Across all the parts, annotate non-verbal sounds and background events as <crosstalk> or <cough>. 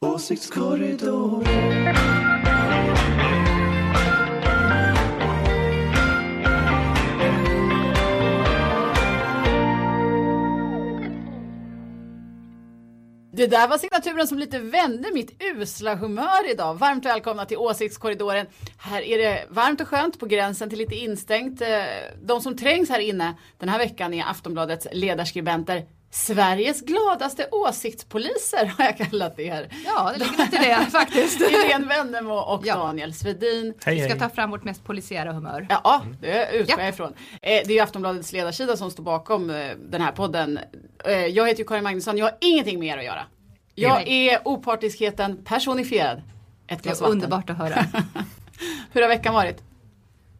Åsiktskorridoren. Det där var signaturen som lite vände mitt usla humör idag. Varmt välkomna till Åsiktskorridoren. Här är det varmt och skönt på gränsen till lite instängt. Eh, de som trängs här inne den här veckan är Aftonbladets ledarskribenter. Sveriges gladaste åsiktspoliser har jag kallat er. Ja, det ligger lite i det <laughs> faktiskt. Irene Wennemo och Ja. Daniel Svedin. Hej, Vi ska hej. ta fram vårt mest polisiära humör. Ja, det utgår Ja. jag ifrån. Eh, Det är ju Aftonbladets ledarsida som står bakom eh, den här podden. Eh, Jag heter ju Karin Magnusson, jag har ingenting med er att göra. Jag är opartiskheten personifierad. Ett Det glas är vatten. underbart att höra. <laughs> Hur har veckan varit?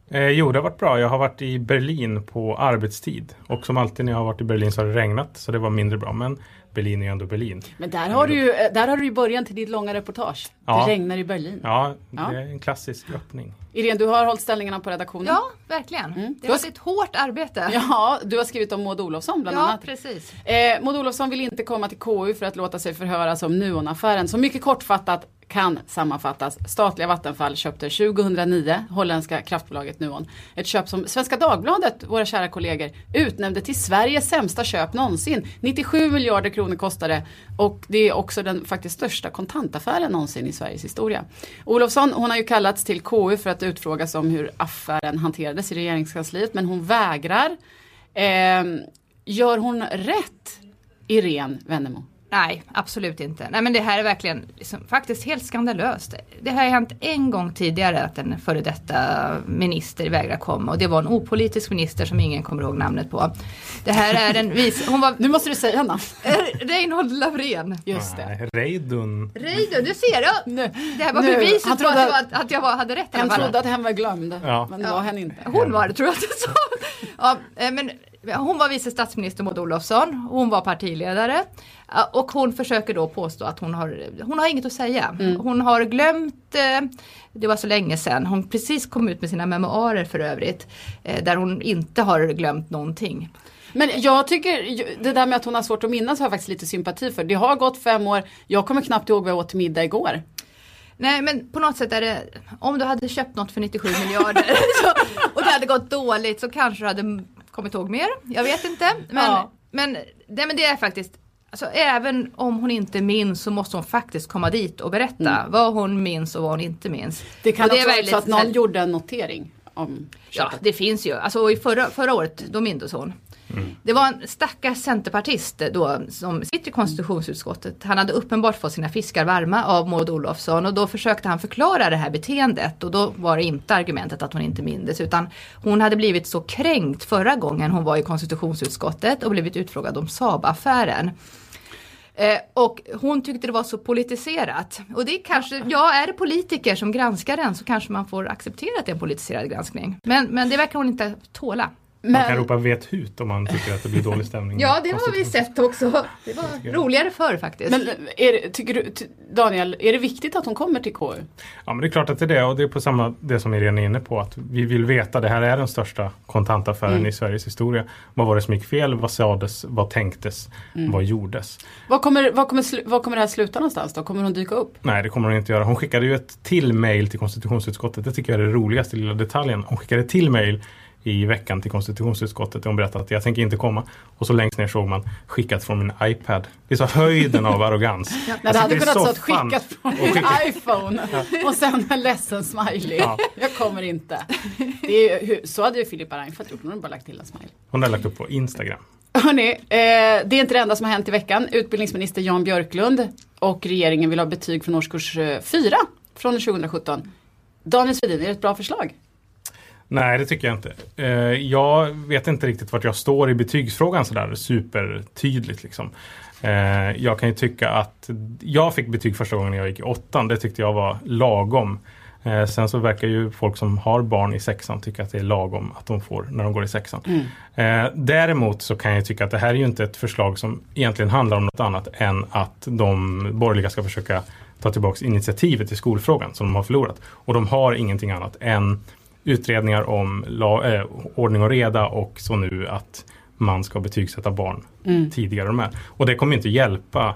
Eh, jo, det har varit bra. Jag har varit i Berlin på arbetstid. Och som alltid när jag har varit i Berlin så har det regnat. Så det var mindre bra. Men Berlin är ju ändå Berlin. Men där har du ju, eh, där har du ju början till ditt långa reportage. Ja. Det regnar i Berlin. Ja, det Ja. är en klassisk öppning. Irene, du har hållit ställningarna på redaktionen. Ja, verkligen. Mm. Det har varit ett hårt arbete. <laughs> Ja, du har skrivit om Maud Olofsson bland Ja, annat. precis. Eh, Maud Olofsson vill inte komma till KU för att låta sig förhöras om Nuonaffären som mycket kortfattat kan sammanfattas. Statliga Vattenfall köpte 2009 holländska kraftbolaget Nuon. Ett köp som Svenska Dagbladet, våra kära kollegor, utnämnde till Sveriges sämsta köp någonsin. 97 miljarder kronor kostade och det är också den faktiskt största kontantaffären någonsin i Sveriges historia. Olofsson, hon har ju kallats till KU för att utfrågas om hur affären hanterades i regeringskansliet men hon vägrar. Eh, gör hon rätt, Irene Wennemo? Nej, absolut inte. Nej men det här är verkligen liksom, faktiskt helt skandalöst. Det har hänt en gång tidigare att en före detta minister vägrar komma och det var en opolitisk minister som ingen kommer ihåg namnet på. Det här är en vice, hon var Nu måste du säga namn. Reinhold Lavrén. Just det. Reidun. Reidun, du ser! Ja. Nu, Det här var nu. beviset Han på trodde att, att- var, att jag var, hade rätt Han trodde att hen var glömd, Ja. men det var hen inte. Hon var det tror jag att det sa. Ja, eh, men hon var vice statsminister Maud Olofsson, hon var partiledare och hon försöker då påstå att hon har, hon har inget att säga. Hon har glömt, eh, det var så länge sedan, hon precis kom ut med sina memoarer för övrigt, eh, där hon inte har glömt någonting. Men jag tycker, det där med att hon har svårt att minnas har jag faktiskt lite sympati för. Det har gått fem år, jag kommer knappt ihåg vad jag åt till middag igår. Nej men på något sätt är det, om du hade köpt något för 97 miljarder <laughs> så, och det hade gått dåligt så kanske du hade kommit ihåg mer. Jag vet inte. Men, Ja. men, det, men det är faktiskt, alltså, även om hon inte minns så måste hon faktiskt komma dit och berätta vad hon minns och vad hon inte minns. Det kan Och också vara så att så här- någon gjorde en notering om Ja, det finns ju. Alltså i förra, förra året, då mindes hon. Det var en stackars centerpartist då som sitter i konstitutionsutskottet. Han hade uppenbart fått sina fiskar varma av Maud Olofsson och då försökte han förklara det här beteendet och då var det inte argumentet att hon inte mindes utan hon hade blivit så kränkt förra gången hon var i konstitutionsutskottet och blivit utfrågad om Saab-affären. Eh, och hon tyckte det var så politiserat. Och det är kanske, ja är det politiker som granskar den så kanske man får acceptera att det är en politiserad granskning. Men, men det verkar hon inte tåla. Man kan Men, ropa vet hut om man tycker att det blir dålig stämning. <laughs> Ja det har vi sett också. Det var roligare förr faktiskt. men är, det- tycker du, Daniel, är det viktigt att hon kommer till KU? Ja men det är klart att det är det och det är på samma det som Irene är inne på att vi vill veta det här är den största kontantaffären Mm. i Sveriges historia. Vad var det som gick fel? Vad sades? Vad tänktes? Mm. Vad gjordes? Vad kommer, vad, kommer, vad kommer det här sluta någonstans då? Kommer hon dyka upp? Nej det kommer hon inte göra. Hon skickade ju ett till mail till konstitutionsutskottet. Det tycker jag är det roligaste lilla detaljen. Hon skickade till mail i veckan till konstitutionsutskottet. Hon berättade att jag tänker inte komma. Och så längst ner såg man skickat från min iPad. Det är så höjden av arrogans. Nej, Jag det hade kunnat soffan skickat från min skickat- iPhone och sen en ledsen smiley. Ja. Jag kommer inte. Det är, ju- så hade ju Filippa Reinfeldt gjort, hon hade bara lagt till en smiley. Hon har lagt upp på Instagram. Hörrni, eh, det är inte det enda som har hänt i veckan. Utbildningsminister Jan Björklund och regeringen vill ha betyg från årskurs 4 från 2017. Daniel Svedin, är det ett bra förslag? Nej, det tycker jag inte. Eh, jag vet inte riktigt vart jag står i betygsfrågan sådär supertydligt. Liksom. Eh, jag kan ju tycka att jag fick betyg första gången jag gick i åttan. Det tyckte jag var lagom. Eh, sen så verkar ju folk som har barn i sexan tycka att det är lagom att de får när de går i sexan. Eh, däremot så kan jag tycka att det här är ju inte ett förslag som egentligen handlar om något annat än att de borgerliga ska försöka ta tillbaka initiativet i skolfrågan som de har förlorat. Och de har ingenting annat än utredningar om la, eh, ordning och reda och så nu att man ska betygsätta barn tidigare. De är. Och det kommer inte hjälpa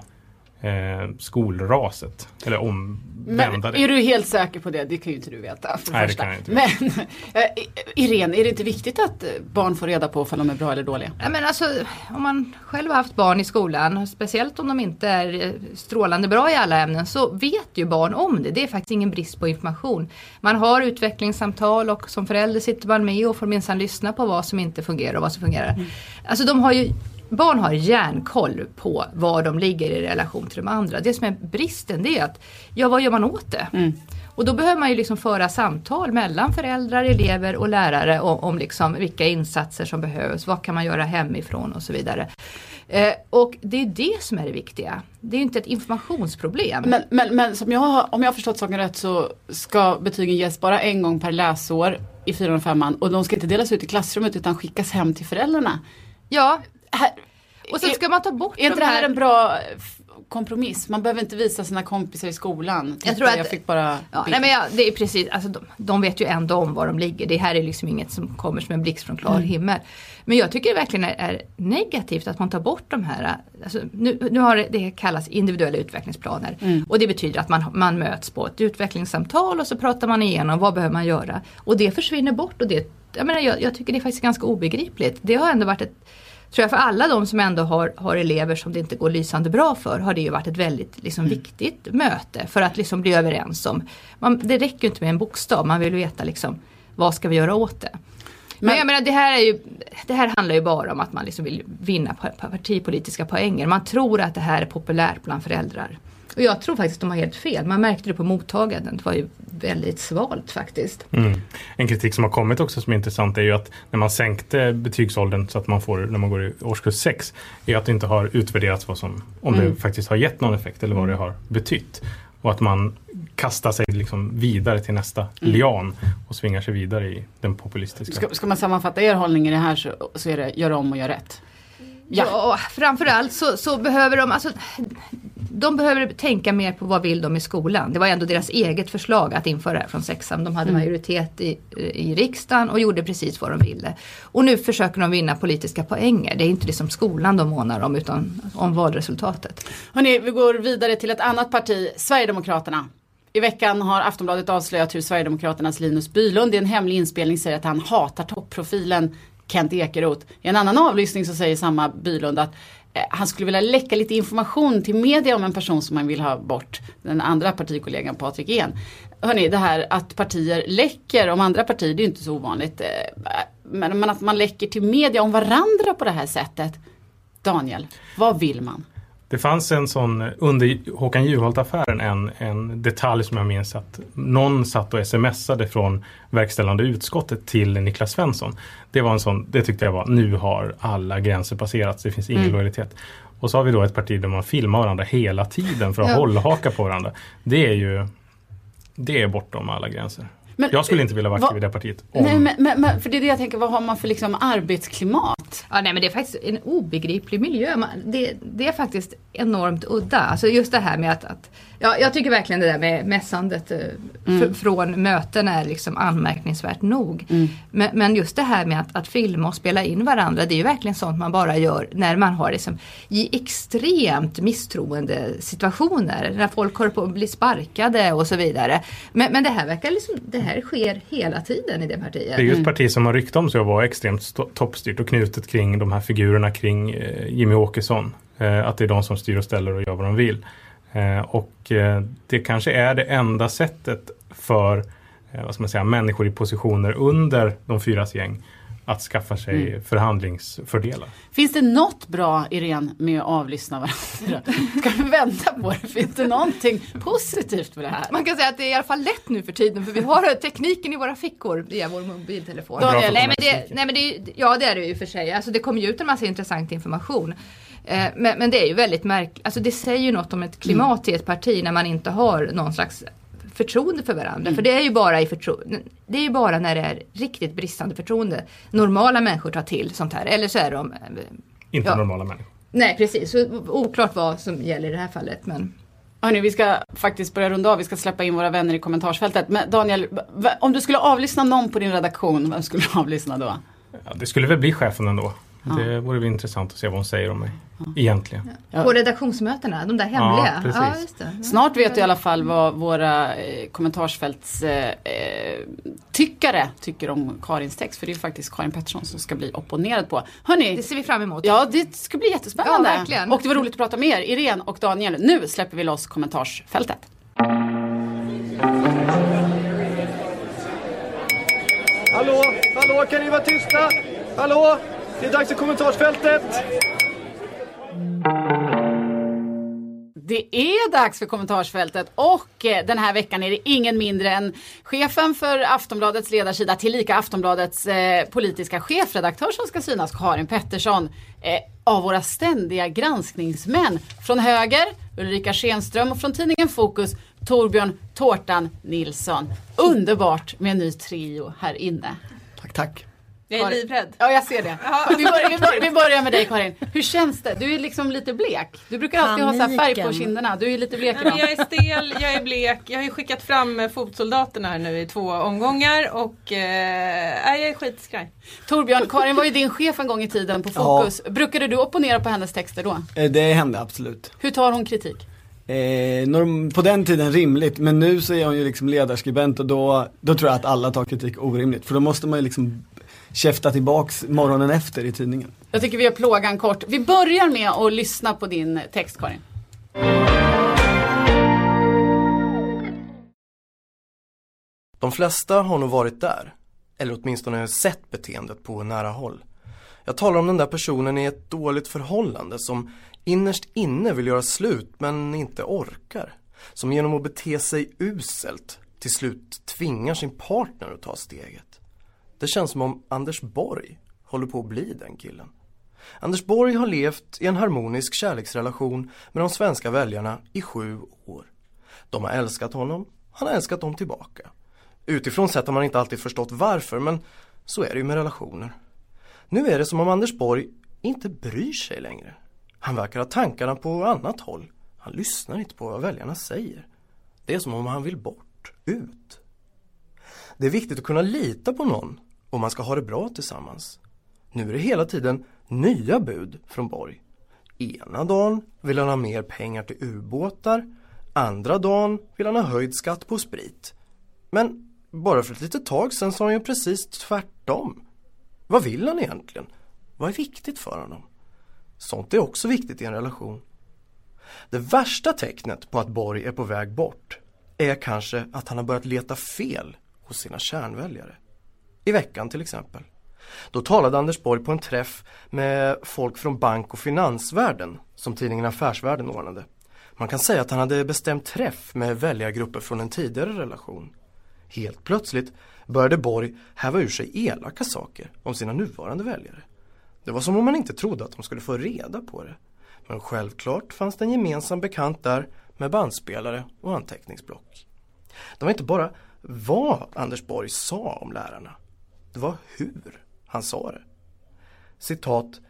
eh, skolraset. Eller omvända det. är du helt säker på det? Det kan ju inte du veta. För Nej, det kan jag inte Men <laughs> eh, Irene, är det inte viktigt att eh, barn får reda på om de är bra eller dåliga? Ja, men alltså, om man själv har haft barn i skolan, speciellt om de inte är eh, strålande bra i alla ämnen, så vet ju barn om det. Det är faktiskt ingen brist på information. Man har utvecklingssamtal och som förälder sitter man med och får minsann lyssna på vad som inte fungerar och vad som fungerar. Alltså de har ju Barn har järnkoll på var de ligger i relation till de andra. Det som är bristen det är att, ja vad gör man åt det? Och då behöver man ju liksom föra samtal mellan föräldrar, elever och lärare om, om liksom vilka insatser som behövs, vad kan man göra hemifrån och så vidare. Eh, och det är det som är det viktiga. Det är inte ett informationsproblem. Men, men, men som jag, har- om jag har förstått saken rätt så ska betygen ges bara en gång per läsår i 4 och 5 och de ska inte delas ut i klassrummet utan skickas hem till föräldrarna. ja, Här, och sen ska man ta bort är inte de det här här en bra kompromiss? Man behöver inte visa sina kompisar i skolan. Jag tror Titta, att- jag fick bara Ja, nej men ja, det är precis, alltså de, de vet ju ändå om var de ligger. Det här är liksom inget som kommer som en blixt från klar himmel. Men jag tycker det verkligen är, är negativt att man tar bort de här, alltså, nu, nu har det, det kallas individuella utvecklingsplaner. Och det betyder att man, man möts på ett utvecklingssamtal och så pratar man igenom vad behöver man göra. Och det försvinner bort och det, jag menar jag, jag tycker det är faktiskt ganska obegripligt. Det har ändå varit ett Tror jag för alla de som ändå har, har elever som det inte går lysande bra för har det ju varit ett väldigt liksom, viktigt möte för att liksom bli överens om. Man, det räcker inte med en bokstav, man vill veta liksom, vad ska vi göra åt det. Men, Men- jag menar det här, är ju, det här handlar ju bara om att man liksom vill vinna pa- pa- partipolitiska poänger. Man tror att det här är populärt bland föräldrar. Och jag tror faktiskt att de har helt fel. Man märkte det på mottagandet. Det var ju väldigt svalt faktiskt. Mm. En kritik som har kommit också som är intressant är ju att när man sänkte betygsåldern så att man får när man går i årskurs 6 är att det inte har utvärderats vad som, om Mm. det faktiskt har gett någon effekt eller vad det har betytt. Och att man kastar sig liksom vidare till nästa lian och svingar sig vidare i den populistiska. Ska, ska man sammanfatta er hållning i det här så, så är det gör om och gör rätt. Ja. Ja, framförallt så, så behöver de, alltså, de behöver tänka mer på vad vill de i skolan. Det var ändå deras eget förslag att införa det här från sexan. De hade Mm. majoritet i, i riksdagen och gjorde precis vad de ville. Och nu försöker de vinna politiska poänger. Det är inte liksom skolan de månar om utan om valresultatet. Hörrni, vi går vidare till ett annat parti, Sverigedemokraterna. I veckan har Aftonbladet avslöjat hur Sverigedemokraternas Linus Bylund i en hemlig inspelning säger att han hatar topprofilen Kent Ekeroth. I en annan avlyssning så säger samma Bylund att Eh, han skulle vilja läcka lite information till media om en person som man vill ha bort. Den andra partikollegan Patrik En. Hörrni, det här att partier läcker om andra partier, det är ju inte så ovanligt. Eh, men, men att man läcker till media om varandra på det här sättet. Daniel, vad vill man? Det fanns en sån under Håkan Juholt-affären en, en detalj som jag minns att någon satt och smsade från verkställande utskottet till Niklas Svensson. Det var en sån, det tyckte jag var, nu har alla gränser passerats, det finns ingen Mm. lojalitet. Och så har vi då ett parti där man filmar varandra hela tiden för att Ja. hålla haka på varandra. Det är ju, det är bortom alla gränser. Men- jag skulle inte vilja vara aktiv i det partiet. Om, Nej, men, men, men, för det är det jag tänker, vad har man för liksom arbetsklimat? Ja, nej, men det är faktiskt en obegriplig miljö. Man, det, det är faktiskt enormt udda. Alltså just det här med att, att ja, jag tycker verkligen det där med mässandet eh, fr- från möten är liksom anmärkningsvärt nog. Men, men just det här med att, att filma och spela in varandra, det är ju verkligen sånt man bara gör när man har liksom i extremt misstroende situationer. När folk håller på att bli sparkade och så vidare. Men, men det här verkar liksom, det här sker hela tiden i det partiet. Det är ju ett parti som har rykte om sig att vara extremt toppstyrt och knutet kring de här figurerna kring eh, Jimmy Åkesson. Eh, att det är de som styr och ställer och gör vad de vill. Eh, och eh, det kanske är det enda sättet för vad ska man säga, människor i positioner under de fyras gäng att skaffa sig förhandlingsfördelar. Finns det något bra Irene med att avlyssna varandra? <laughs> Ska vi vända på det? Finns det någonting positivt med det här? Man kan säga att det är i alla fall lätt nu för tiden för vi har tekniken i våra fickor via vår mobiltelefon. Daniel, nej, men det, nej men det, ja det är det ju för sig. Alltså det kommer ju ut en massa intressant information. Eh, men, men det är ju väldigt märkligt, alltså det säger ju något om ett klimat i ett parti när man inte har någon slags förtroende för varandra. För det är ju bara i förtro- det är ju bara när det är riktigt bristande förtroende normala människor tar till sånt här. Eller så är de, eh, Inte Ja. normala människor. nej precis, så oklart vad som gäller i det här fallet. Men Hörrni, vi ska faktiskt börja runda av. Vi ska släppa in våra vänner i kommentarsfältet. Men Daniel, om du skulle avlyssna någon på din redaktion, vem skulle du avlyssna då? Ja, det skulle väl bli chefen ändå. Det vore väl intressant att se vad hon säger om mig. Egentligen. Ja. På redaktionsmötena, de där hemliga. Ja, precis. just det. Ja. Snart vet du i alla fall vad våra eh, kommentarsfältstyckare eh, tyckare tycker om Karins text. För det är faktiskt Karin Pettersson som ska bli opponerad på. Hörni, Det ser vi fram emot. ja det ska bli jättespännande. Ja, verkligen. och det var roligt att prata med er, Irene och Daniel. Nu släpper vi loss kommentarsfältet. Hallå, hallå, kan ni vara tysta? Hallå, det är dags för kommentarsfältet. Det är dags för kommentarsfältet och eh, den här veckan är det ingen mindre än chefen för Aftonbladets ledarsida, tillika Aftonbladets eh, politiska chefredaktör som ska synas, Karin Pettersson. Eh, av våra ständiga granskningsmän. Från höger, Ulrika Schenström och från tidningen Fokus, Torbjörn Tårtan Nilsson. Underbart med en ny trio här inne. Tack, tack. Jag är Karin. livrädd. Ja, jag ser det. Vi börjar, vi, börjar, vi börjar med dig Karin. Hur känns det? Du är liksom lite blek. Du brukar alltid ha så här färg på Paniken. kinderna. Du är lite blek idag. jag är stel, jag är blek. Jag har ju skickat fram eh, fotsoldaterna här nu i två omgångar och eh, jag är skitskraj. Torbjörn, Karin var ju din chef en gång i tiden på Fokus. Brukade du opponera på hennes texter då? Eh, Det hände absolut. Hur tar hon kritik? Eh, norm, på den tiden rimligt, men nu så är hon ju liksom ledarskribent och då, då tror jag att alla tar kritik orimligt. För då måste man ju liksom käfta tillbaks morgonen efter i tidningen. Jag tycker vi gör plågan kort. Vi börjar med att lyssna på din text Karin. De flesta har nog varit där, eller åtminstone sett beteendet på nära håll. Jag talar om den där personen i ett dåligt förhållande som innerst inne vill göra slut men inte orkar. Som genom att bete sig uselt till slut tvingar sin partner att ta steget. Det känns som om Anders Borg håller på att bli den killen. Anders Borg har levt i en harmonisk kärleksrelation med de svenska väljarna i sju år. De har älskat honom, han har älskat dem tillbaka. Utifrån sett har man inte alltid förstått varför men så är det ju med relationer. Nu är det som om Anders Borg inte bryr sig längre. Han verkar ha tankarna på annat håll. Han lyssnar inte på vad väljarna säger. Det är som om han vill bort, ut. Det är viktigt att kunna lita på någon och man ska ha det bra tillsammans. Nu är det hela tiden nya bud från Borg. Ena dagen vill han ha mer pengar till ubåtar. Andra dagen vill han ha höjd skatt på sprit. Men bara för ett litet tag sedan sa han ju precis tvärtom. Vad vill han egentligen? Vad är viktigt för honom? Sånt är också viktigt i en relation. Det värsta tecknet på att Borg är på väg bort är kanske att han har börjat leta fel hos sina kärnväljare. I veckan till exempel. Då talade Anders Borg på en träff med folk från bank och finansvärlden som tidningen Affärsvärlden ordnade. Man kan säga att han hade bestämt träff med väljargrupper från en tidigare relation. Helt plötsligt började Borg häva ur sig elaka saker om sina nuvarande väljare. Det var som om man inte trodde att de skulle få reda på det. Men självklart fanns det en gemensam bekant där med bandspelare och anteckningsblock. Det var inte bara vad Anders Borg sa om lärarna. Det var hur han sa det. Citat.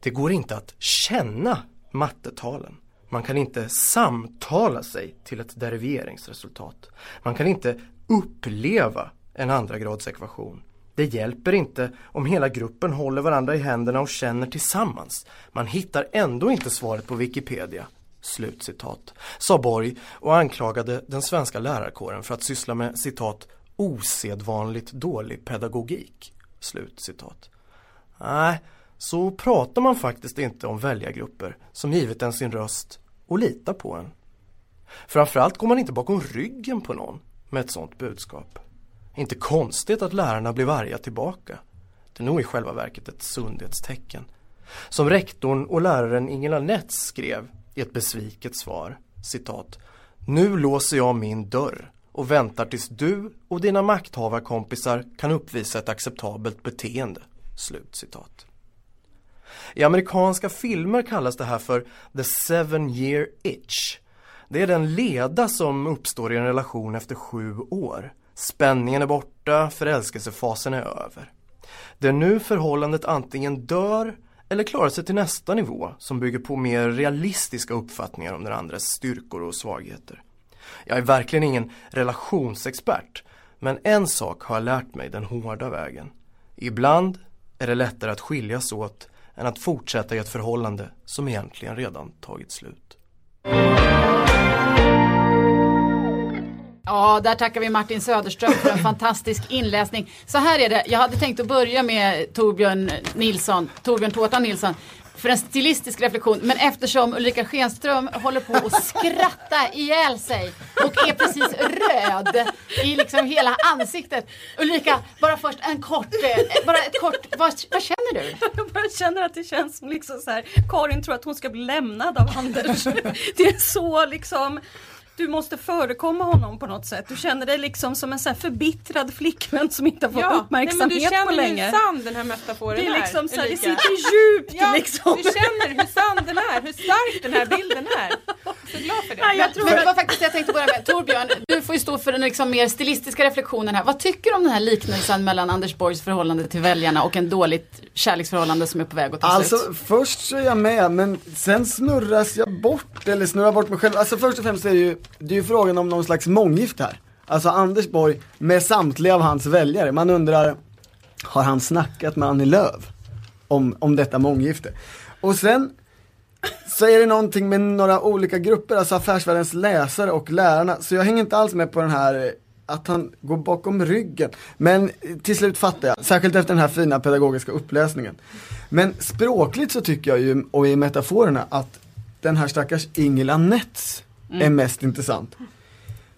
Det går inte att känna mattetalen. Man kan inte samtala sig till ett deriveringsresultat. Man kan inte uppleva en andra grads ekvation. Det hjälper inte om hela gruppen håller varandra i händerna och känner tillsammans. Man hittar ändå inte svaret på Wikipedia. Slutcitat. Sa Borg och anklagade den svenska lärarkåren för att syssla med citat osedvanligt dålig pedagogik. Slut citat. Nej, så pratar man faktiskt inte om väljargrupper som givit en sin röst och litar på en. Framförallt går man inte bakom ryggen på någon med ett sånt budskap. Inte konstigt att lärarna blev arga tillbaka. Det är nog i själva verket ett sundhetstecken. Som rektorn och läraren Ingela Netz skrev i ett besviket svar, citat. Nu låser jag min dörr och väntar tills du och dina makthavarkompisar kan uppvisa ett acceptabelt beteende. Slut citat. I amerikanska filmer kallas det här för the seven year itch. Det är den leda som uppstår i en relation efter sju år. Spänningen är borta, förälskelsefasen är över. Det är nu förhållandet antingen dör eller klarar sig till nästa nivå som bygger på mer realistiska uppfattningar om den andres styrkor och svagheter. Jag är verkligen ingen relationsexpert, men en sak har jag lärt mig den hårda vägen. Ibland är det lättare att skiljas åt än att fortsätta i ett förhållande som egentligen redan tagit slut. Ja, där tackar vi Martin Söderström för en <laughs> fantastisk inläsning. Så här är det, jag hade tänkt att börja med Torbjörn Nilsson, Torbjörn Tårtan Nilsson för en stilistisk reflektion. Men eftersom Ulrika Schenström håller på att skratta ihjäl sig och är precis röd i liksom hela ansiktet. Ulrika, bara först en kort, eh, bara ett kort, vad, vad känner du? Jag bara känner att det känns som liksom så här, Karin tror att hon ska bli lämnad av Anders. <laughs> Det är så liksom du måste förekomma honom på något sätt. Du känner dig liksom som en så här förbittrad flickvän som inte har fått nej, uppmärksamhet men du känner på länge. hur sann den här metaforen Det är. är liksom så här, det sitter djupt Ja, liksom. du känner hur sann den är, hur stark den här bilden är. Så glad för det. Nej, jag Men, tror men det var faktiskt det jag tänkte börja med. Torbjörn, du får ju stå för den liksom mer stilistiska reflektionen här. Vad tycker du om den här liknelsen mellan Anders Borgs förhållande till väljarna och en dåligt kärleksförhållande som är på väg att ta Alltså slut? först så är jag med men sen snurras jag bort eller snurrar bort mig själv. Alltså först och främst är det ju, det är ju frågan om någon slags månggifte här. Alltså Anders Borg med samtliga av hans väljare. Man undrar, har han snackat med Annie Lööf om, om detta månggifte? Och sen så är det någonting med några olika grupper, alltså affärsvärldens läsare och lärarna. Så jag hänger inte alls med på den här att han går bakom ryggen. Men till slut fattar jag, särskilt efter den här fina pedagogiska uppläsningen. Men språkligt så tycker jag ju, och i metaforerna, att den här stackars Ingela Nets är mest intressant.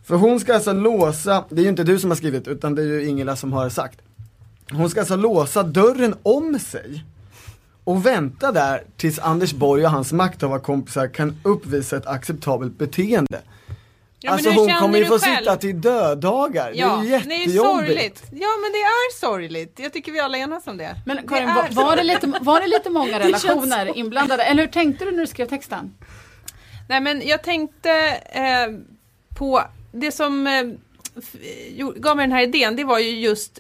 För hon ska alltså låsa, det är ju inte du som har skrivit utan det är ju Ingela som har sagt. Hon ska alltså låsa dörren om sig och vänta där tills Anders Borg och hans makthavarkompisar kan uppvisa ett acceptabelt beteende. Ja, alltså hon kommer ju få själv? sitta till döddagar, Ja, det är det är jättejobbigt. sorgligt. Ja men det är sorgligt. Jag tycker vi alla enas om det. Men Det Karin, är var, var, det lite, var det lite många <laughs> relationer inblandade? Eller hur tänkte du när du skrev texten? Nej men jag tänkte eh, på det som eh, gav mig den här idén, det var ju just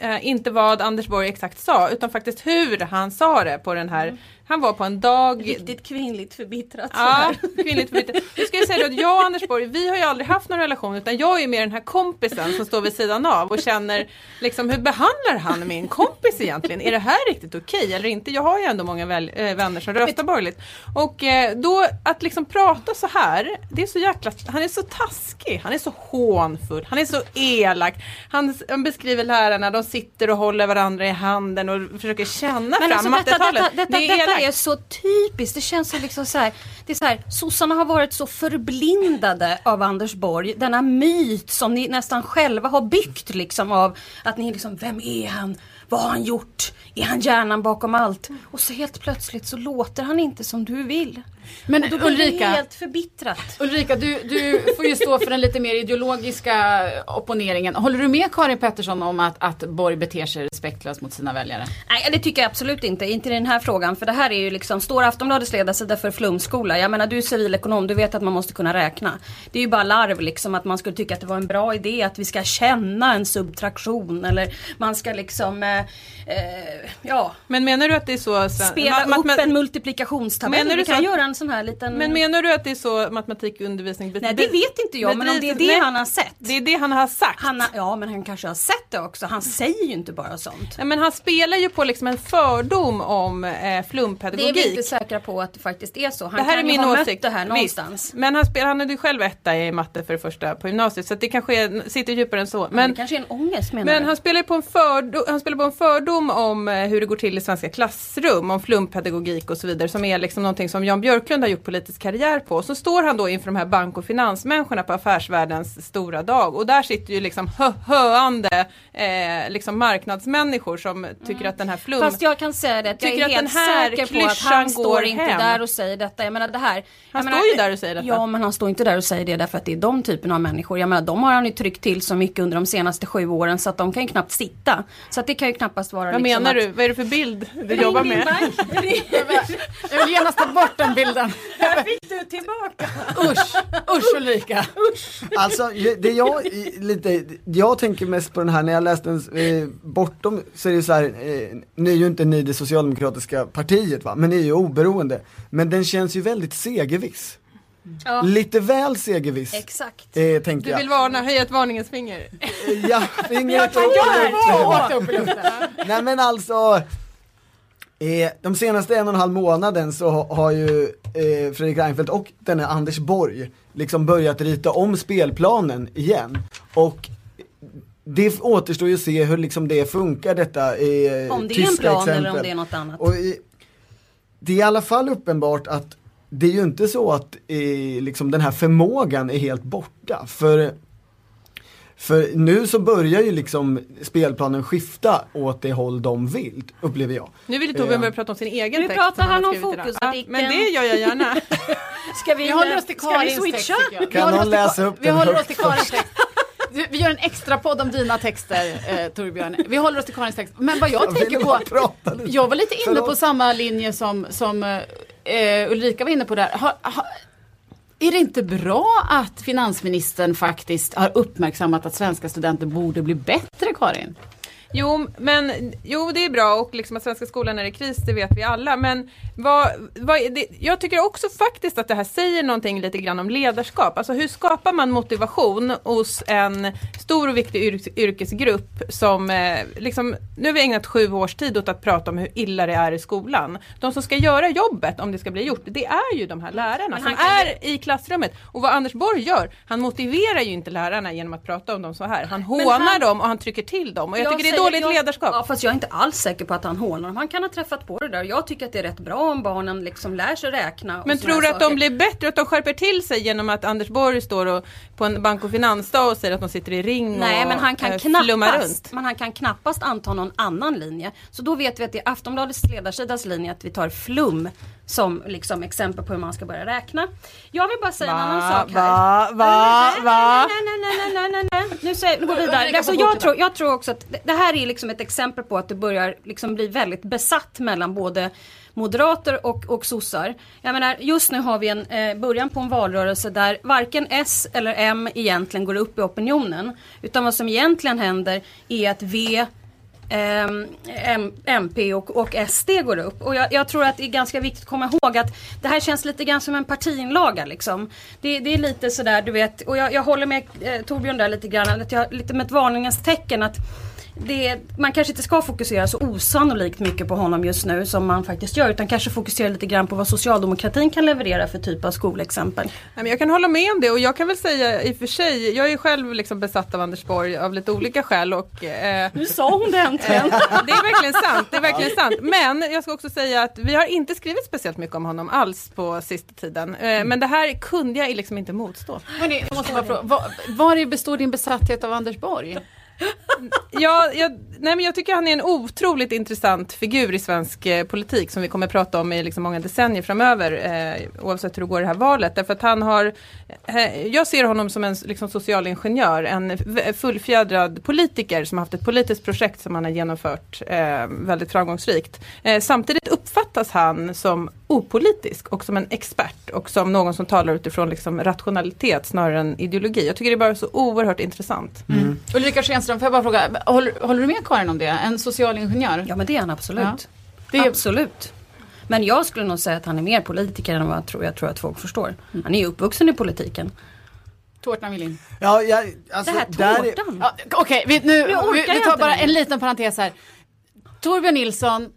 eh, inte vad Anders Borg exakt sa, utan faktiskt hur han sa det på den här, mm han var på en dag Riktigt kvinnligt förbittrat Ja, kvinnligt förbyte. Nu ska jag säga att jag och Anders Borg, vi har ju aldrig haft någon relation utan jag är mer den här kompisen som står vid sidan av och känner liksom hur behandlar han min kompis egentligen? Är det här riktigt okej eller inte? Jag har ju ändå många väl, äh, vänner som röstar borgerligt. Och eh, då att liksom prata så här, det är så jäkla, han är så taskig, han är så hånfull, han är så elak. Han, han beskriver lärarna, de sitter och håller varandra i handen och försöker känna Men fram alltså mattetalet. det är Exakt. är så typiskt. Det känns så liksom så här. Det är så här, sossarna har varit så förblindade av Anders Borg. Denna myt som ni nästan själva har byggt liksom av att ni liksom, vem är han? Vad har han gjort? Är han hjärnan bakom allt? Och så helt plötsligt så låter han inte som du vill. Men Och då blir det Ulrika, helt förbittrat. Ulrika du, du får ju stå för den lite mer ideologiska opponeringen. Håller du med Karin Pettersson om att, att Borg beter sig respektlöst mot sina väljare? Nej det tycker jag absolut inte, inte i den här frågan. För det här är ju liksom, står Aftonbladets ledarsida för flumskola. Jag menar du är civilekonom, du vet att man måste kunna räkna. Det är ju bara larv liksom att man skulle tycka att det var en bra idé att vi ska känna en subtraktion. Eller man ska liksom, eh, eh, ja, Men menar du att det är så? Sven- spela upp en multiplikationstabell. Menar du Vi kan så göra en sån här liten... Men menar du att det är så matematikundervisning Nej det vet inte jag, men om det är det Nej, han har sett. Det är det han har sagt. Han har, ja men han kanske har sett det också. Han säger ju inte bara sånt. Ja, men han spelar ju på liksom en fördom om eh, Det är flumpedagogik. vi inte säkra på att det faktiskt är så. Han det här kan är ju min ha åsikt. mött det här Visst. någonstans. Men han, spelar, han är ju själv etta i matte för det första på gymnasiet så det kanske är, sitter djupare än så. Men, Men, det kanske är en ångest menar men du? han spelar ju på en fördom, han spelar på en fördom om eh, hur det går till i svenska klassrum, om flumpedagogik och så vidare som är liksom någonting som Jan Björklund har gjort politisk karriär på. Så står han då inför de här bank och finansmänniskorna på affärsvärldens stora dag och där sitter ju liksom hö höande eh, liksom marknadsmänniskor som tycker att den här flum... Fast jag kan säga det jag Tycker är att helt den här säker på att han går står inte hem. där och säger detta. Jag menar det här. Han jag står menar, ju där och säger detta. Ja men han står inte där och säger det därför att det är de typen av människor. Jag menar de har han ju tryckt till så mycket under de senaste sju åren så att de kan ju knappt sitta. Så att det kan ju knappast vara Vad liksom menar att... du? Vad är det för bild du jobbar med? Jag vill genast ta bort den bilden. Här fick du tillbaka. Usch, usch Ulrika. Alltså det jag lite, jag tänker mest på den här när jag läste den, eh, bortom så är det ju så här, eh, nu är ju inte ni det socialdemokratiska partiet va, men ni är ju oberoende. Men den känns ju väldigt segerviss. Ja, Lite väl segerviss, exakt. eh, tänker Du jag. vill varna, höja ett varningens finger. Ja, fingret Jag upp i luften. Nej men alltså Eh, de senaste en och en halv månaden så ha, har ju eh, Fredrik Reinfeldt och denne Anders Borg liksom börjat rita om spelplanen igen. Och det återstår ju att se hur liksom det funkar detta eh, Om det är en plan exempel. eller om det är något annat. Och i, det är i alla fall uppenbart att det är ju inte så att eh, liksom den här förmågan är helt borta. För, för nu så börjar ju liksom spelplanen skifta åt det håll de vill, upplever jag. Nu vill Torbjörn Ja. börja prata om sin egen Nu text. pratar som han om fokusartikeln. Ja, men det gör jag gärna. <laughs> Ska vi, Vi håller oss till vi Karins text. Vi Kan någon läsa upp Vi den håller oss högt till Karins text. Vi gör en extra podd om dina texter, eh, Torbjörn. Vi håller oss till Karins text. Men vad jag, Jag tänker på, jag var lite inne Förlåt. på samma linje som, som eh, Ulrika var inne på där. Ha, ha, är det inte bra att finansministern faktiskt har uppmärksammat att svenska studenter borde bli bättre, Karin? Jo, men jo, det är bra och liksom att svenska skolan är i kris, det vet vi alla. Men vad, vad det, jag tycker också faktiskt att det här säger någonting lite grann om ledarskap. Alltså hur skapar man motivation hos en stor och viktig yrkes, yrkesgrupp som eh, liksom, nu har vi ägnat sju års tid åt att prata om hur illa det är i skolan. De som ska göra jobbet om det ska bli gjort, det är ju de här lärarna som är i klassrummet. Och vad Anders Borg gör, han motiverar ju inte lärarna genom att prata om dem så här. Han hånar han- dem och han trycker till dem. Och jag, tycker det är säger- dåligt jag, ledarskap. Ja, fast jag är inte alls säker på att han hånar dem. Han kan ha träffat på det där. Jag tycker att det är rätt bra om barnen liksom lär sig räkna. Men tror du att de saker. blir bättre, att de skärper till sig genom att Anders Borg står och, på en bank och finansdag och säger att de sitter i ring Nej och men han kan eh, flummar knappast, runt? men han kan knappast anta någon annan linje. Så då vet vi att det är Aftonbladets ledarsidas linje att vi tar flum som liksom exempel på hur man ska börja räkna. Jag vill bara säga en annan sak här. Va? Va? Nej, Va? Nej, nej, nej, nej, nej, nej, nej. Nu, säger, nu går vi Ulrika vidare. Alltså, får jag, fortsätta. tror, jag tror också att det- det här är liksom ett exempel på att det börjar liksom bli väldigt besatt mellan både moderater och, och sossar. Jag menar, just nu har vi en eh, början på en valrörelse där varken S eller M egentligen går upp i opinionen. Utan vad som egentligen händer är att V ehm, M, MP och, och SD går upp. Och jag, jag tror att det är ganska viktigt att komma ihåg att det här känns lite grann som en partiinlaga liksom. Det, det är lite sådär du vet, och jag, jag håller med eh, Torbjörn där lite grann, att jag, lite med ett varningens tecken att det, man kanske inte ska fokusera så osannolikt mycket på honom just nu som man faktiskt gör utan kanske fokusera lite grann på vad socialdemokratin kan leverera för typ av skolexempel. Nej, men jag kan hålla med om det och jag kan väl säga i och för sig, jag är ju själv liksom besatt av Anders Borg av lite olika skäl och eh, Nu sa hon det äntligen. det är verkligen sant, det är verkligen sant. Men jag ska också säga att vi har inte skrivit speciellt mycket om honom alls på sista tiden. Eh, men det här kunde jag liksom inte motstå. Hörrni, jag måste bara fråga, vad, var består din besatthet av Anders Borg? Ja, jag, nej men jag tycker han är en otroligt intressant figur i svensk eh, politik som vi kommer prata om i liksom många decennier framöver eh, oavsett hur det går i det här valet. Därför att han har, eh, jag ser honom som en liksom, socialingenjör, en fullfjädrad politiker som har haft ett politiskt projekt som han har genomfört eh, väldigt framgångsrikt. Eh, samtidigt uppfattas han som opolitisk och som en expert och som någon som talar utifrån liksom, rationalitet snarare än ideologi. Jag tycker det är bara så oerhört intressant. Mm. Ulrika Schenström, får jag bara fråga, håller, håller du med Karin om det? En socialingenjör? Ja men det är han absolut. Ja. Det är- Absolut. Men jag skulle nog säga att han är mer politiker än vad jag tror, jag tror att folk förstår. Han är ju uppvuxen i politiken. Tårtan vill in. Ja, jag, alltså, det här där är, tårtan. Ja, Okej, vi, nu, Jag orkar vi, vi tar bara en liten parentes här. Torbjörn Nilsson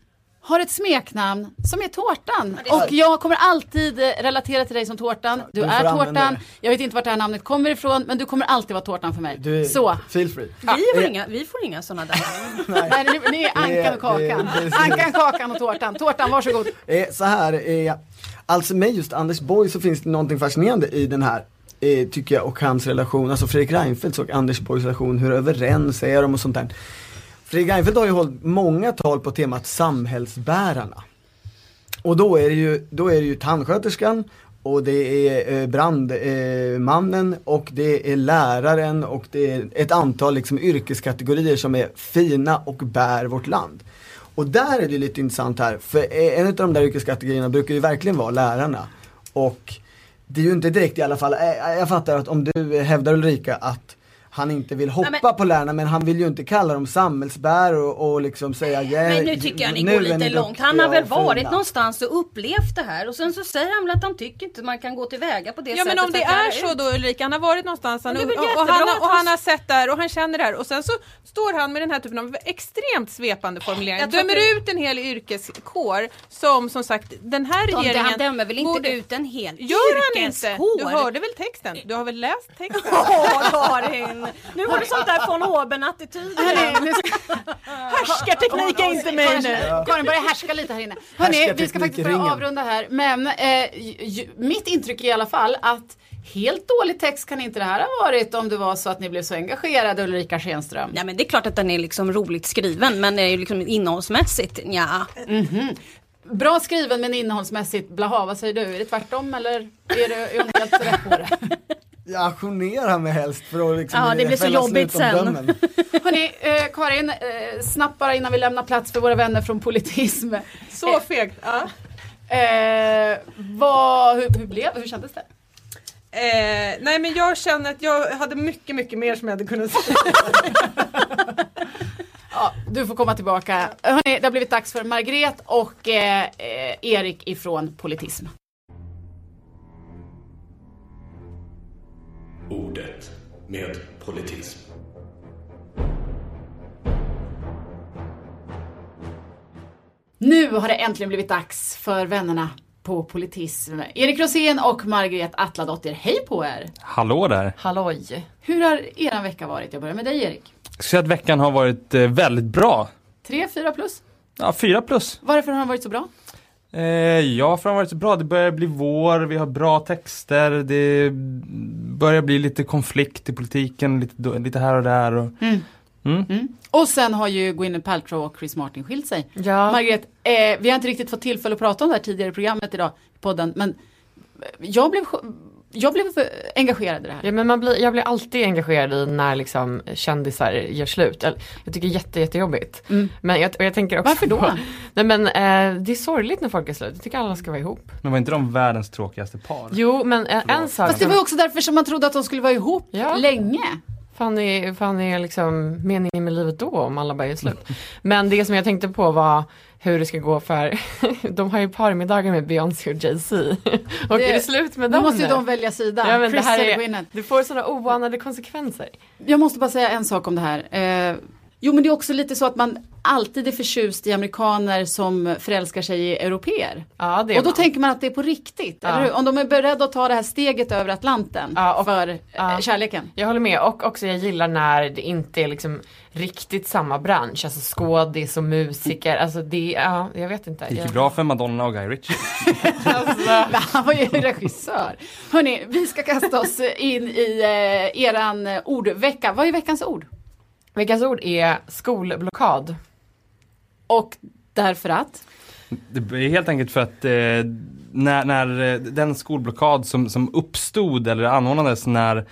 har ett smeknamn som är Tårtan. Och jag kommer alltid eh, relatera till dig som Tårtan. Du är Tårtan. Jag vet inte vart det här namnet kommer ifrån, men du kommer alltid vara Tårtan för mig. du är, Så. feel free. Vi, får Eh, inga, vi får inga sådana där. <laughs> Nej. Nej, ni, ni är Ankan och Kakan. Ankan, Kakan och Tårtan. Tårtan, varsågod. Eh, så här, alltså med just Anders Borg så finns det någonting fascinerande i den här tycker jag och hans relation, alltså Fredrik Reinfeldts och Anders Borgs relation, hur överens är de och sånt där. Fredrik Reinfeldt har ju hållit många tal på temat samhällsbärarna. Och då är det ju, då är det ju tandsköterskan och det är eh, brandmannen eh, och det är läraren och det är ett antal liksom yrkeskategorier som är fina och bär vårt land. Och där är det lite intressant här, för eh, en av de där yrkeskategorierna brukar ju verkligen vara lärarna. Och det är ju inte direkt i alla fall, jag fattar att om du hävdar Ulrika att han inte vill hoppa Nej, men- på lärarna men han vill ju inte kalla dem samhällsbär och, och liksom säga "Yeah, Men nu tycker jag ni nu går lite långt. Han har väl och varit fina." någonstans och upplevt det här och sen så säger han väl att han tycker inte man kan gå tillväga på det Ja sättet. men om det är så ut. då Ulrika, han har varit någonstans han, det och, och, jättebra han, och han- har sett det här och han känner det här och sen så står han med den här typen av extremt svepande formuleringar. Dömer att ut en hel yrkeskår som som sagt den här regeringen Han dömer väl inte borde- ut en hel Gör han inte? yrkeskår? Du hörde väl texten? Du har väl läst texten? <laughs> Åh Karin! Nu har du sånt där von oben attityd Härskarteknik är inte mig nu. Karin börjar härska lite här inne. Hörrni, vi ska faktiskt börja avrunda här. Men eh, mitt intryck är i alla fall att helt dålig text kan inte det här ha varit om det var så att ni blev så engagerade Ulrika Schenström. Nej men det är klart att den är liksom roligt skriven men det är ju liksom innehållsmässigt, ja. Bra skriven men innehållsmässigt blaha, vad säger du? Är det tvärtom eller är, det, är hon helt rätt på det? Jag ajournerar mig helst för att liksom Ja, det blir så jobbigt sen. <laughs> Hörrni, eh, Karin, eh, snabbt bara innan vi lämnar plats för våra vänner från politism. Så fegt. Ja. Eh, vad, hur, hur blev hur kändes det? Eh, nej men jag känner att jag hade mycket, mycket mer som jag hade kunnat säga. <laughs> Ja, du får komma tillbaka. Hörrni, det har blivit dags för Margret och eh, eh, Erik ifrån Politism. Ordet med politism. Nu har det äntligen blivit dags för vännerna på Politism. Erik Rosén och Margret Atladottir, hej på er! Hallå där! Halloj! Hur har eran vecka varit? Jag börjar med dig Erik. Jag ska säga att veckan har varit eh, väldigt bra. Tre, fyra plus? Ja, fyra plus. Varför har den varit så bra? Eh, ja, för varit så bra. Det börjar bli vår, vi har bra texter, det börjar bli lite konflikt i politiken, lite, lite här och där. Och, Mm. Mm. Och sen har ju Gwyneth Paltrow och Chris Martin skilt sig. Ja, Margret, eh, vi har inte riktigt fått tillfälle att prata om det här tidigare i programmet idag, i podden, men jag blev, jag blev engagerad i det här. ja men man blir, jag blir alltid engagerad i när liksom kändisar gör slut. Jag, jag tycker det är jätte, jättejobbigt. Mm. Men jag, och jag tänker också Varför då? På, nej men eh, det är sorgligt när folk är slut. Jag tycker alla ska vara ihop. Men var inte de världens tråkigaste par? Jo men en, en sak Fast det var ju också därför som man trodde att de skulle vara ihop Ja. länge. Fan är, fan är liksom meningen med livet då om alla bara är slut. Men det som jag tänkte på var hur det ska gå för, <laughs> de har ju parmiddagar med Beyoncé och Jay-Z. <laughs> Och Det- är det slut med Då dem måste ju de välja sida. Ja, men det Chris här eller är-. Det får sådana oanade konsekvenser. Jag måste bara säga en sak om det här. Eh, jo men det är också lite så att man alltid är förtjust i amerikaner som förälskar sig i europeer. Ja, det är Och då man. tänker man att det är på riktigt, Ja. eller hur? Om de är beredda att ta det här steget över Atlanten Ja, och- för eh, ja. kärleken. Jag håller med och också jag gillar när det inte är liksom riktigt samma bransch, alltså skådis och musiker, alltså det, ja jag vet inte. Det gick ju bra för Madonna och Guy Ritchie. <laughs> Men han var ju regissör. Hörni, vi ska kasta oss in i eh, eran ordvecka. Vad är veckans ord? Veckans ord är skolblockad. Och därför att? Det är helt enkelt för att eh, när, när eh, den skolblockad som, som uppstod eller anordnades när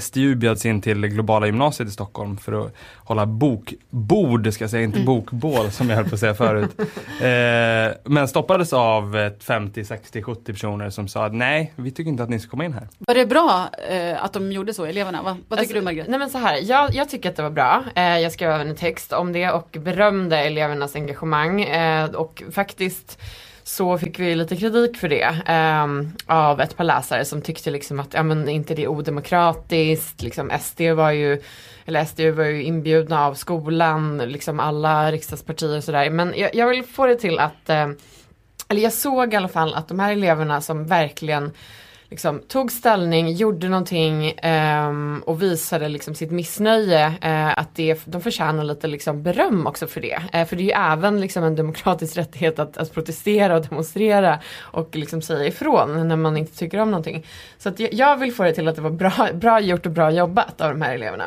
SDU bjöds in till globala gymnasiet i Stockholm för att hålla bokbord, ska jag säga, inte bokbål som jag höll på att säga förut. <laughs> Eh, men stoppades av ett 50, 60, 70 personer som sa att nej, vi tycker inte att ni ska komma in här. Var det bra eh, att de gjorde så, eleverna? Va, vad tycker Alltså, du Margret? Nej men så här, jag, jag tycker att det var bra. Eh, jag skrev även en text om det och berömde elevernas engagemang. Eh, och faktiskt så fick vi lite kritik för det eh, av ett par läsare som tyckte liksom att ja, men inte det är odemokratiskt. Liksom SD var ju eller SD var ju inbjudna av skolan, liksom alla riksdagspartier och sådär. Men jag, jag vill få det till att eh, eller jag såg i alla fall att de här eleverna som verkligen liksom, tog ställning, gjorde någonting ehm, och visade liksom, sitt missnöje. eh, att det, de förtjänar lite liksom, beröm också för det. Eh, för det är ju även liksom, en demokratisk <laughs> rättighet att, att protestera och demonstrera och liksom, säga ifrån när man inte tycker om någonting. Så att jag, jag vill få det till att det var bra, <laughs> bra gjort och bra jobbat av de här eleverna.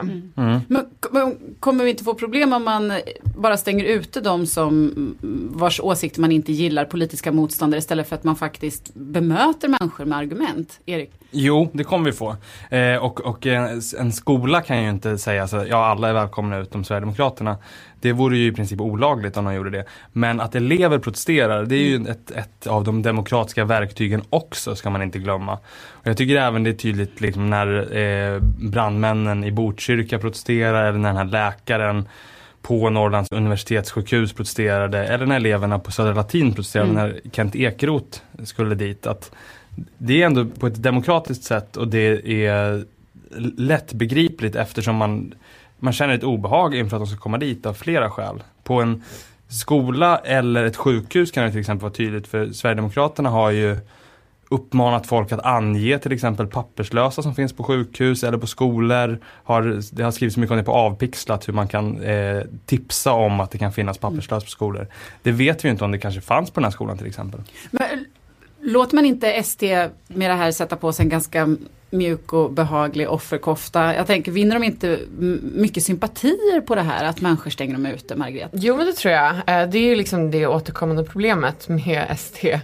Men, k- men kommer vi inte få problem om man bara stänger ute de som mm, vars åsikter man inte gillar, politiska motståndare, istället för att man faktiskt bemöter människor med argument? Erik? Jo, det kommer vi få. Eh, och och en, en skola kan ju inte säga så ja alla är välkomna utom Sverigedemokraterna. Det vore ju i princip olagligt om de gjorde det. Men att elever protesterar, det är ju ett, ett av de demokratiska verktygen också, ska man inte glömma. Och jag tycker även det är tydligt liksom, när eh, brandmännen i Botkyrka protesterar eller när den här läkaren på Norrlands universitetssjukhus protesterade eller när eleverna på Södra Latin protesterade Mm. när Kent Ekeroth skulle dit. Att det är ändå på ett demokratiskt sätt och det är lättbegripligt eftersom man, man känner ett obehag inför att de ska komma dit av flera skäl. På en skola eller ett sjukhus kan det till exempel vara tydligt för Sverigedemokraterna har ju uppmanat folk att ange till exempel papperslösa som finns på sjukhus eller på skolor. Har, det har skrivits mycket om det på Avpixlat hur man kan eh, tipsa om att det kan finnas papperslösa på skolor. Det vet vi ju inte om det kanske fanns på den här skolan till exempel. Men, låter man inte ST med det här sätta på sig en ganska mjuk och behaglig offerkofta? Jag tänker, vinner de inte mycket sympatier på det här att människor stänger dem ute, Margret? Jo men det tror jag. Eh, det är ju liksom det återkommande problemet med <laughs> ST.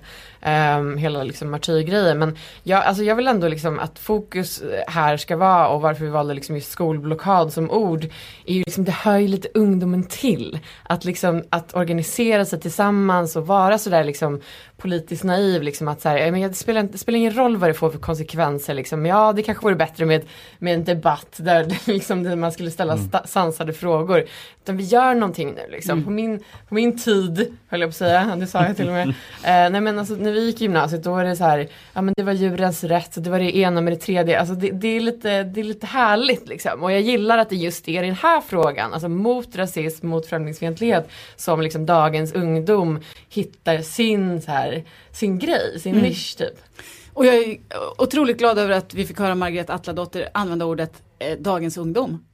Um, ehm, hela liksom martyrgrejen. Men jag, alltså jag vill ändå liksom att fokus här ska vara och varför vi valde liksom just skolblockad som ord. Är ju liksom, det hör ju lite ungdomen till. Att liksom att organisera sig tillsammans och vara sådär liksom politiskt naiv. Liksom att så här, men det, spelar, det spelar ingen roll vad det får för konsekvenser. Liksom. Ja det kanske vore bättre med, med en debatt där, <laughs> liksom, där man skulle ställa sta, sansade frågor. Utan vi gör någonting nu liksom. På, min, på min tid, höll jag på att säga, <laughs> det sa jag till och med. <laughs> Eh, nej men alltså när vi gick i gymnasiet då var det så här, ja men det var djurens rätt, det var det ena med det tredje. Alltså det, det, är, lite, det är lite härligt liksom. Och jag gillar att det just är i den här frågan, alltså mot rasism, mot främlingsfientlighet, som liksom dagens ungdom hittar sin, så här, sin grej, sin Mm. nisch typ. Och jag är otroligt glad över att vi fick höra Margret Atladotter använda ordet eh, dagens ungdom. <laughs>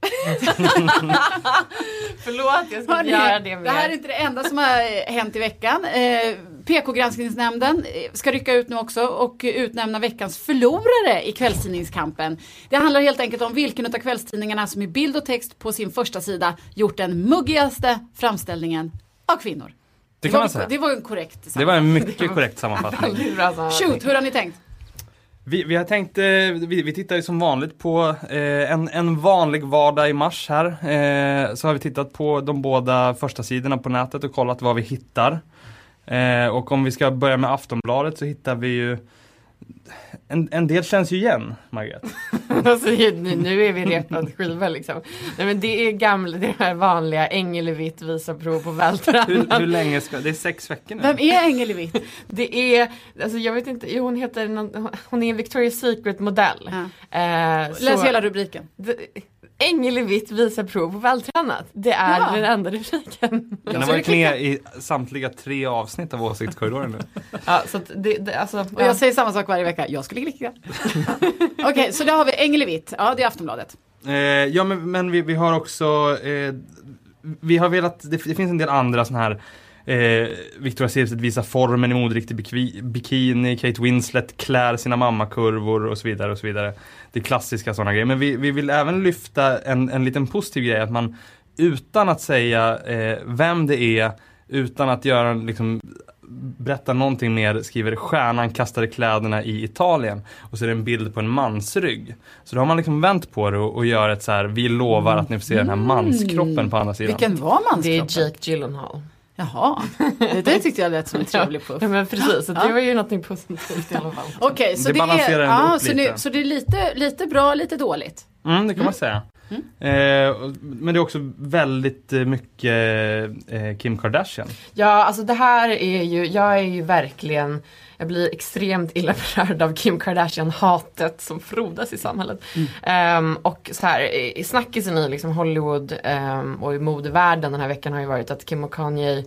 Förlåt, jag ska Hörrni, göra det mer. det här är inte det enda som har eh, hänt i veckan. Eh, PK-granskningsnämnden eh, ska rycka ut nu också och utnämna veckans förlorare i kvällstidningskampen. Det handlar helt enkelt om vilken av kvällstidningarna som i bild och text på sin första sida gjort den muggigaste framställningen av kvinnor. Det kan var, man säga. det var en korrekt Det var en mycket <laughs> korrekt sammanfattning. Sammanfattning. Shoot, hur har ni tänkt? Vi, vi har tänkt, eh, vi, vi tittar ju som vanligt på eh, en, en vanlig vardag i mars här. Eh, så har vi tittat på de båda första sidorna på nätet och kollat vad vi hittar. Och om vi ska börja med Aftonbladet så hittar vi ju en, en del känns ju igen, Margret. <laughs> Alltså, nu, nu är vi repad skiva liksom. Nej men det är gamla, det här vanliga Ängelvitt visar prov på Hur, vältränad. hur länge ska, det är sex veckor nu. Vem är Engelvitt? Det är, alltså jag vet inte, hon heter, någon, hon är en Victoria's Secret modell. Ja. Eh, Läs så- hela rubriken. det- Ängelvitt visar prov på vältränat. Det är Ja. den enda rubriken. Den har varit med i samtliga tre avsnitt av Åsiktskorridoren nu. ja, så att det, det, alltså, Och jag säger samma sak varje vecka, jag skulle klicka. <laughs> Okej, så då har vi Engelvitt, ja det är Aftonbladet. Eh, ja men, men vi, vi har också, eh, vi har velat, det, det finns en del andra sådana här Eh, Victoria Silvstedt visar formen i moderiktig bikini, Kate Winslet klär sina mammakurvor och så vidare och så vidare. Det är klassiska sådana grejer. Men vi, vi vill även lyfta en, en liten positiv grej att man utan att säga eh, vem det är, utan att göra liksom berätta någonting mer skriver stjärnan kastade kläderna i Italien och så är det en bild på en mansrygg. Så då har man liksom vänt på det och, och gör ett så här, vi lovar att ni får se den här manskroppen på andra sidan. Vilken var det är manskroppen? Jake Gyllenhaal. Jaha, det, det tyckte jag lät som en trevlig puff. Ja men precis, det var ju någonting positivt i alla fall. Okej, så Det det, är, ja, så, nu, så det är lite, lite bra, lite dåligt. Mm, det kan man säga. Eh, och- men det är också väldigt eh, mycket eh, Kim Kardashian. Ja, alltså det här är ju, jag är ju verkligen, jag blir extremt illa berörd av Kim Kardashian-hatet som frodas i samhället. Ehm, och så här, i- snackisen i liksom Hollywood ehm, och i modevärlden den här veckan har ju varit att Kim och Kanye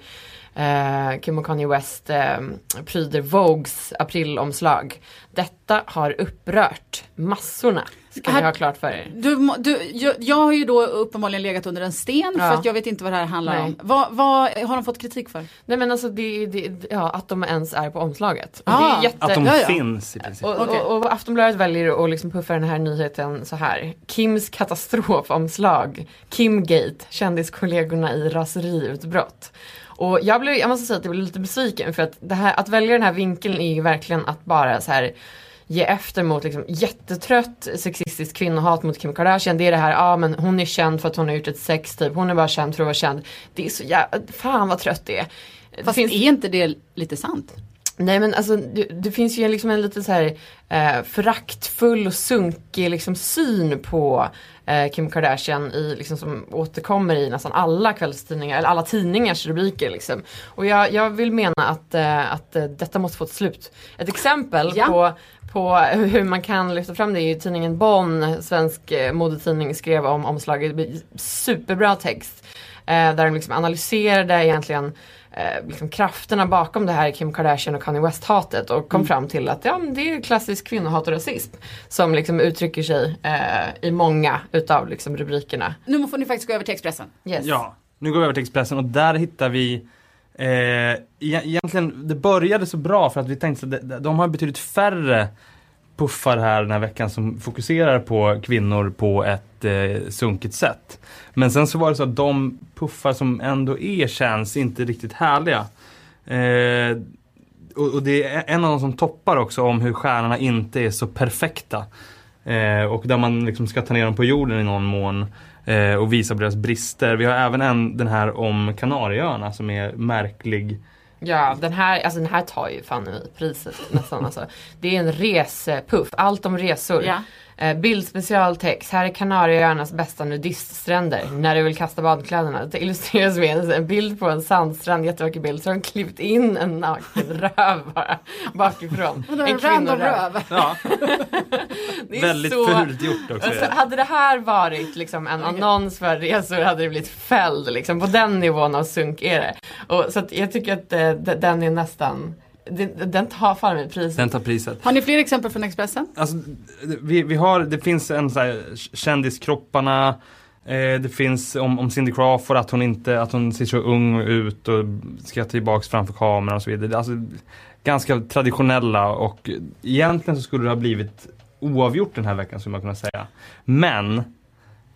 eh, Kim och Kanye West eh, pryder Vogues aprilomslag. Detta har upprört massorna, ska ni Här- ha klart för er. Du, du, jag, jag har ju då uppenbarligen legat under en sten Ja. för att jag vet inte vad det här handlar Nej. om. Vad, vad har de fått kritik för? Nej men alltså det, det, ja, att de ens är på omslaget. Och Ah, det är jätte... Att de Ja, ja. finns i princip. Och, Okej. och, och Aftonbladet väljer att liksom puffa den här nyheten så här. Kims katastrofomslag. Kim-gate. Kändiskollegorna i raseriutbrott. Och jag, blev, jag måste säga att jag blev lite besviken för att det här, att välja den här vinkeln är ju verkligen att bara så här ge efter mot liksom jättetrött sexistiskt kvinnohat mot Kim Kardashian. Det är det här, ja ah, men hon är känd för att hon har gjort ett sex typ. Hon är bara känd för att vara känd. Det är så jävla, fan vad trött det är. Det Fast finns- är inte det lite sant? Nej men alltså det, det finns ju liksom en lite så här eh, föraktfull och sunkig liksom syn på eh, Kim Kardashian i, liksom, som återkommer i nästan alla kvällstidningar, eller alla tidningars rubriker liksom. Och jag, jag vill mena att, eh, att eh, detta måste få ett slut. Ett exempel Ja. på på hur man kan lyfta fram det är ju tidningen Bonn, svensk eh, modetidning, skrev om omslaget. Superbra text. Eh, där de liksom analyserade egentligen eh, liksom krafterna bakom det här Kim Kardashian och Kanye West-hatet och kom fram till att ja, det är klassisk kvinnohat och rasism som liksom uttrycker sig eh, i många utav liksom rubrikerna. Nu får ni faktiskt gå över till Expressen. Yes. Ja, nu går vi över till Expressen och där hittar vi eh, e- egentligen, det började så bra för att vi tänkte att de, de har betydligt färre puffar här den här veckan som fokuserar på kvinnor på ett eh, sunkigt sätt. Men sen så var det så att de puffar som ändå är känns inte riktigt härliga. Eh, och, och det är en av de som toppar också om hur stjärnorna inte är så perfekta. Eh, och där man liksom ska ta ner dem på jorden i någon mån eh, och visa på deras brister. Vi har även en, den här om Kanarieöarna som är märklig. Ja, den här, alltså den här tar ju fan i priset nästan alltså. Det är en resepuff, allt om resor. Ja. Eh, bildspecialtext, här är Kanarieöarnas bästa nudiststränder. När du vill kasta badkläderna. Det illustreras med en bild på en sandstrand, jättevacker bild. Så har de klippt in en naken röv bara bakifrån. Det en random röv. Ja, <laughs> Det är väldigt så- fult gjort också. Alltså, hade det här varit liksom en annons för resor hade det blivit fälld. Liksom. På den nivån av sunk är det. Och, så att jag tycker att eh, den är nästan, den, den tar fan med priset. Den tar priset. Har ni fler exempel från Expressen? Alltså, vi, vi har, det finns en så här kändiskropparna eh, Det finns om, om Cindy Crawford att hon inte, att hon ser så ung ut och ska tillbaks framför kameran och så vidare. Alltså, ganska traditionella och egentligen så skulle det ha blivit oavgjort den här veckan skulle man kunna säga. Men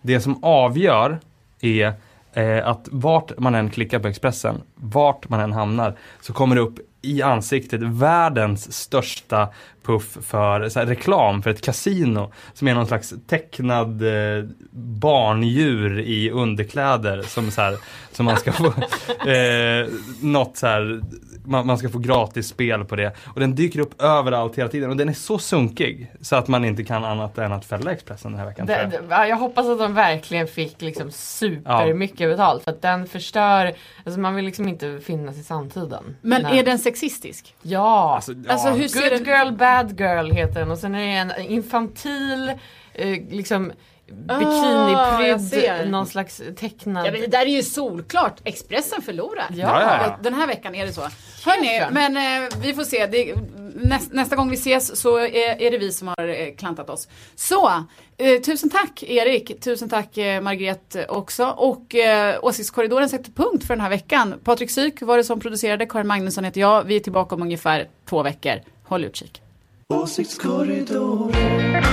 det som avgör är eh, att vart man än klickar på Expressen, vart man än hamnar, så kommer det upp i ansiktet världens största puff för så här, reklam för ett kasino som är någon slags tecknad eh, barndjur i underkläder som, så här, som man ska få <laughs> eh, något så här, man, man ska få gratis spel på det. Och den dyker upp överallt hela tiden och den är så sunkig så att man inte kan annat än att fälla Expressen den här veckan. Det, jag. det, ja, jag hoppas att de verkligen fick liksom super Ja. betalt för att den förstör, alltså man vill liksom inte finnas i samtiden. Men Nej. är den sexistisk? Ja! Alltså, ja. Alltså hur ser Good den girl, bad girl heter den och sen är det en infantil, eh, liksom Ah, bikiniprydd, någon slags tecknad. Ja, men det där är ju solklart. Expressen förlorar. Ja. Den här veckan är det så. Hörni, men eh, vi får se. Det, näst, nästa gång vi ses så är, är det vi som har eh, klantat oss. Så, eh, tusen tack Erik, tusen tack eh, Margret också. Och eh, Åsiktskorridoren sätter punkt för den här veckan. Patrik Syk var det som producerade, Karin Magnusson heter jag. Vi är tillbaka om ungefär två veckor. Håll utkik. Åsiktskorridoren